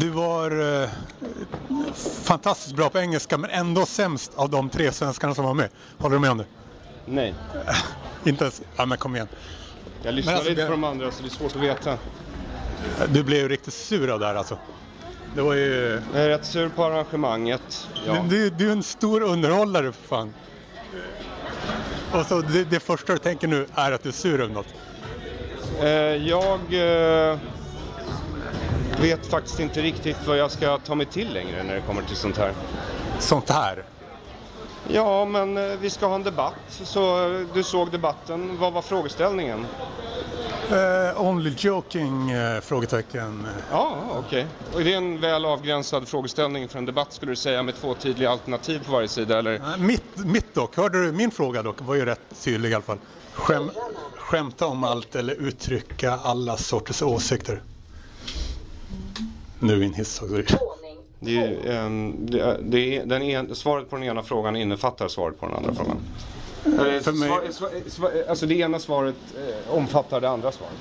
Du var eh, fantastiskt bra på engelska men ändå sämst av de tre svenskarna som var med. Håller du med om det? Nej. Inte ens? Ja men kom igen. Jag lyssnade alltså, inte på de andra så det är svårt att veta. Du blev ju riktigt sur av det här alltså. Det var ju... Jag är rätt sur på arrangemanget. Ja. Du, du är en stor underhållare för fan. Och så det, det första du tänker nu är att du är sur över något. Eh, jag eh, vet faktiskt inte riktigt vad jag ska ta mig till längre när det kommer till sånt här. Sånt här. Ja, men eh, vi ska ha en debatt. Så eh, du såg debatten. Vad var frågeställningen? Eh, only joking? Eh, frågetecken. Ja, okej. Det är en väl avgränsad frågeställning för en debatt skulle du säga med två tydliga alternativ på varje sida eller? Eh, Mitt, mitt dock, hörde du min fråga dock? var ju rätt tydlig i alla fall. Skäm, skämta om allt eller uttrycka alla sorters åsikter. Nu in hiss också. Det är, en, det är, det är, den en, svaret på den ena frågan innefattar svaret på den andra frågan. Eller, För mig- svar, svar, svar, alltså det ena svaret eh, omfattar det andra svaret.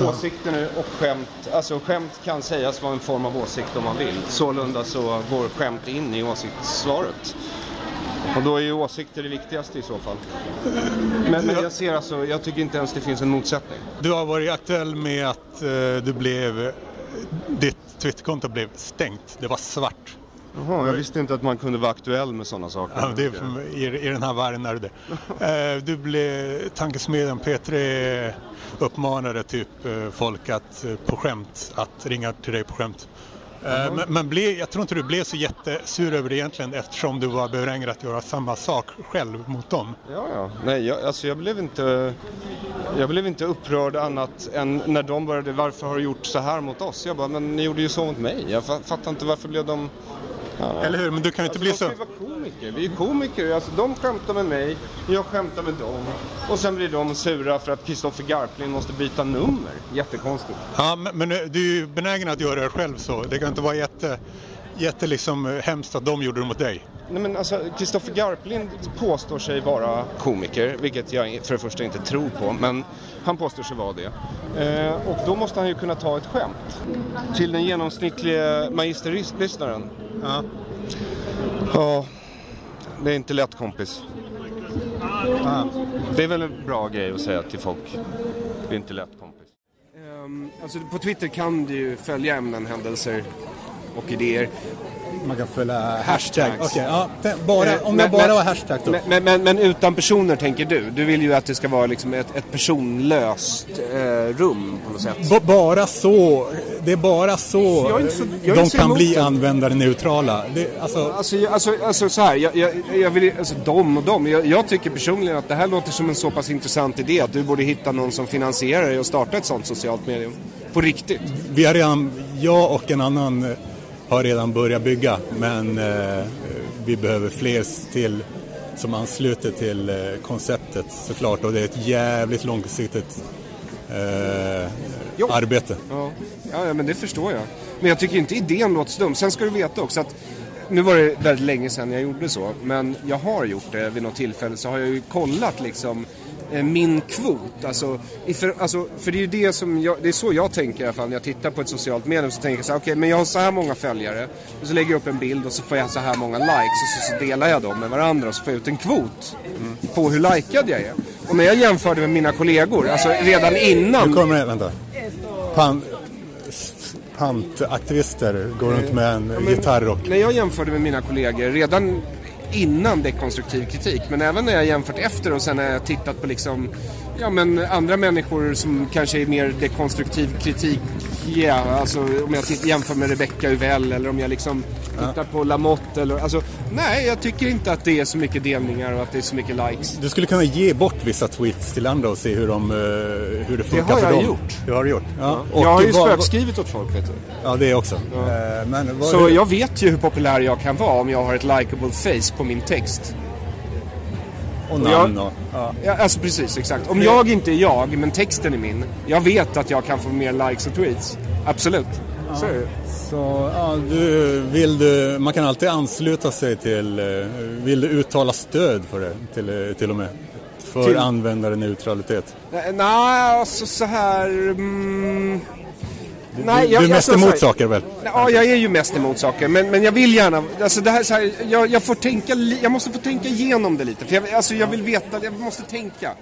Åsikter och skämt, alltså skämt kan sägas vara en form av åsikt om man vill. Sålunda så går skämt in i åsiktssvaret. Och då är ju åsikter det viktigaste i så fall. Men, men jag ser alltså, jag tycker inte ens det finns en motsättning. Du har varit aktuell med att eh, du blev, ditt Twitterkonto blev stängt. Det var svart. Jaha, jag visste inte att man kunde vara aktuell med sådana saker. Ja, det är, i, I den här världen är det det. Eh, Du blev, tankesmedjan P3 uppmanade typ eh, folk att eh, på skämt, att ringa till dig på skämt. Eh, Men, men ble, jag tror inte du blev så jättesur över det egentligen eftersom du var beordrad att göra samma sak själv mot dem. Ja, ja. Nej, jag, alltså jag blev inte... Jag blev inte upprörd annat än när de började, varför har du gjort så här mot oss? Jag bara, men ni gjorde ju så mot mig. Jag fa- fattar inte varför blev de... Ja. Eller hur? Men du kan ju inte bli Alltså, så... de ska ju vara komiker. Vi är komiker. Alltså, de skämtar med mig, jag skämtar med dem. Och sen blir de sura för att Kristoffer Garplind måste byta nummer. Jättekonstigt. Ja, men, men du är ju benägen att göra det själv så. Det kan inte vara jätte, jätte liksom, eh, hemskt att de gjorde det mot dig. Nej men alltså, Kristoffer Garplind påstår sig vara komiker, vilket jag för det första inte tror på, men han påstår sig vara det. Eh, och då måste han ju kunna ta ett skämt. Till den genomsnittliga magisterlyssnaren. Ja. Ja, det är inte lätt kompis. Det är väl en bra grej att säga till folk. Det är inte lätt kompis. alltså på Twitter kan du ju följa ämnen, händelser och idéer. Man kan följa Hashtags. Okej, ja, bara, Eh, om jag bara har hashtag då. Men, men, men, utan personer tänker du? Du vill ju att det ska vara liksom ett, ett personlöst eh, rum på något sätt. B- bara så, det är bara så Jag är så- jag är de kan bli användarneutrala. Det, alltså, Alltså, jag- alltså, alltså så här, jag, jag, jag vill, alltså de och de. Jag, jag tycker personligen att det här låter som en så pass intressant idé att du borde hitta någon som finansierar det och starta ett sånt socialt medium. På riktigt. vi har redan, jag och en annan eh, har redan börjat bygga men eh, vi behöver fler till som ansluter till eh, konceptet såklart och det är ett jävligt långsiktigt eh, arbete. Ja. Ja, men det förstår jag. Men jag tycker inte idén låter så dum. Sen ska du veta också att nu var det väldigt länge sedan jag gjorde så, men jag har gjort det vid något tillfälle så har jag ju kollat liksom min kvot. Alltså, för, alltså, för det är ju det som jag, det är så jag tänker i alla fall när jag tittar på ett socialt medium så tänker jag så här, okej men jag har så här många följare och så lägger jag upp en bild och så får jag så här många likes och så, så delar jag dem med varandra och så får jag ut en kvot på hur likad jag är. Och när jag jämförde med mina kollegor, alltså redan innan Nu kommer det, vänta. Pan, pantaktivister går runt med en gitarr och... När jag jämförde med mina kollegor redan innan dekonstruktiv kritik men även när jag jämfört efter och sen när jag tittat på liksom ja men andra människor som kanske är mer dekonstruktiv kritik ja, alltså om jag jämför med Rebecca Uvell eller om jag liksom tittar på Lamotte eller alltså nej jag tycker inte att det är så mycket delningar och att det är så mycket likes. Du skulle kunna ge bort vissa tweets till andra och se hur, de, eh, hur det funkar har för jag dem. gjort. Det har du gjort? Ja. Och jag har ju vad- spökskrivit åt folk vet du. Ja, det också. Eh, Men vad, Så jag vet ju hur populär jag kan vara om jag har ett likable face på min text. och jag- namn och... Ja. Ja, alltså precis, exakt. Om jag inte är jag, men texten är min. Jag vet att jag kan få mer likes och tweets. Absolut. Så. Så, ja, du, vill du, man kan alltid ansluta sig till, eh, vill du uttala stöd för det till, eh, till och med? För Till- användarneutralitet. Nej, alltså så här... Mm, Nej, du, jag- du är mest alltså, emot saker väl? Ja, jag är ju mest emot saker, men, men jag vill gärna, alltså det här, så här jag, jag får tänka, jag måste få tänka igenom det lite. För jag, alltså jag vill veta, jag måste tänka.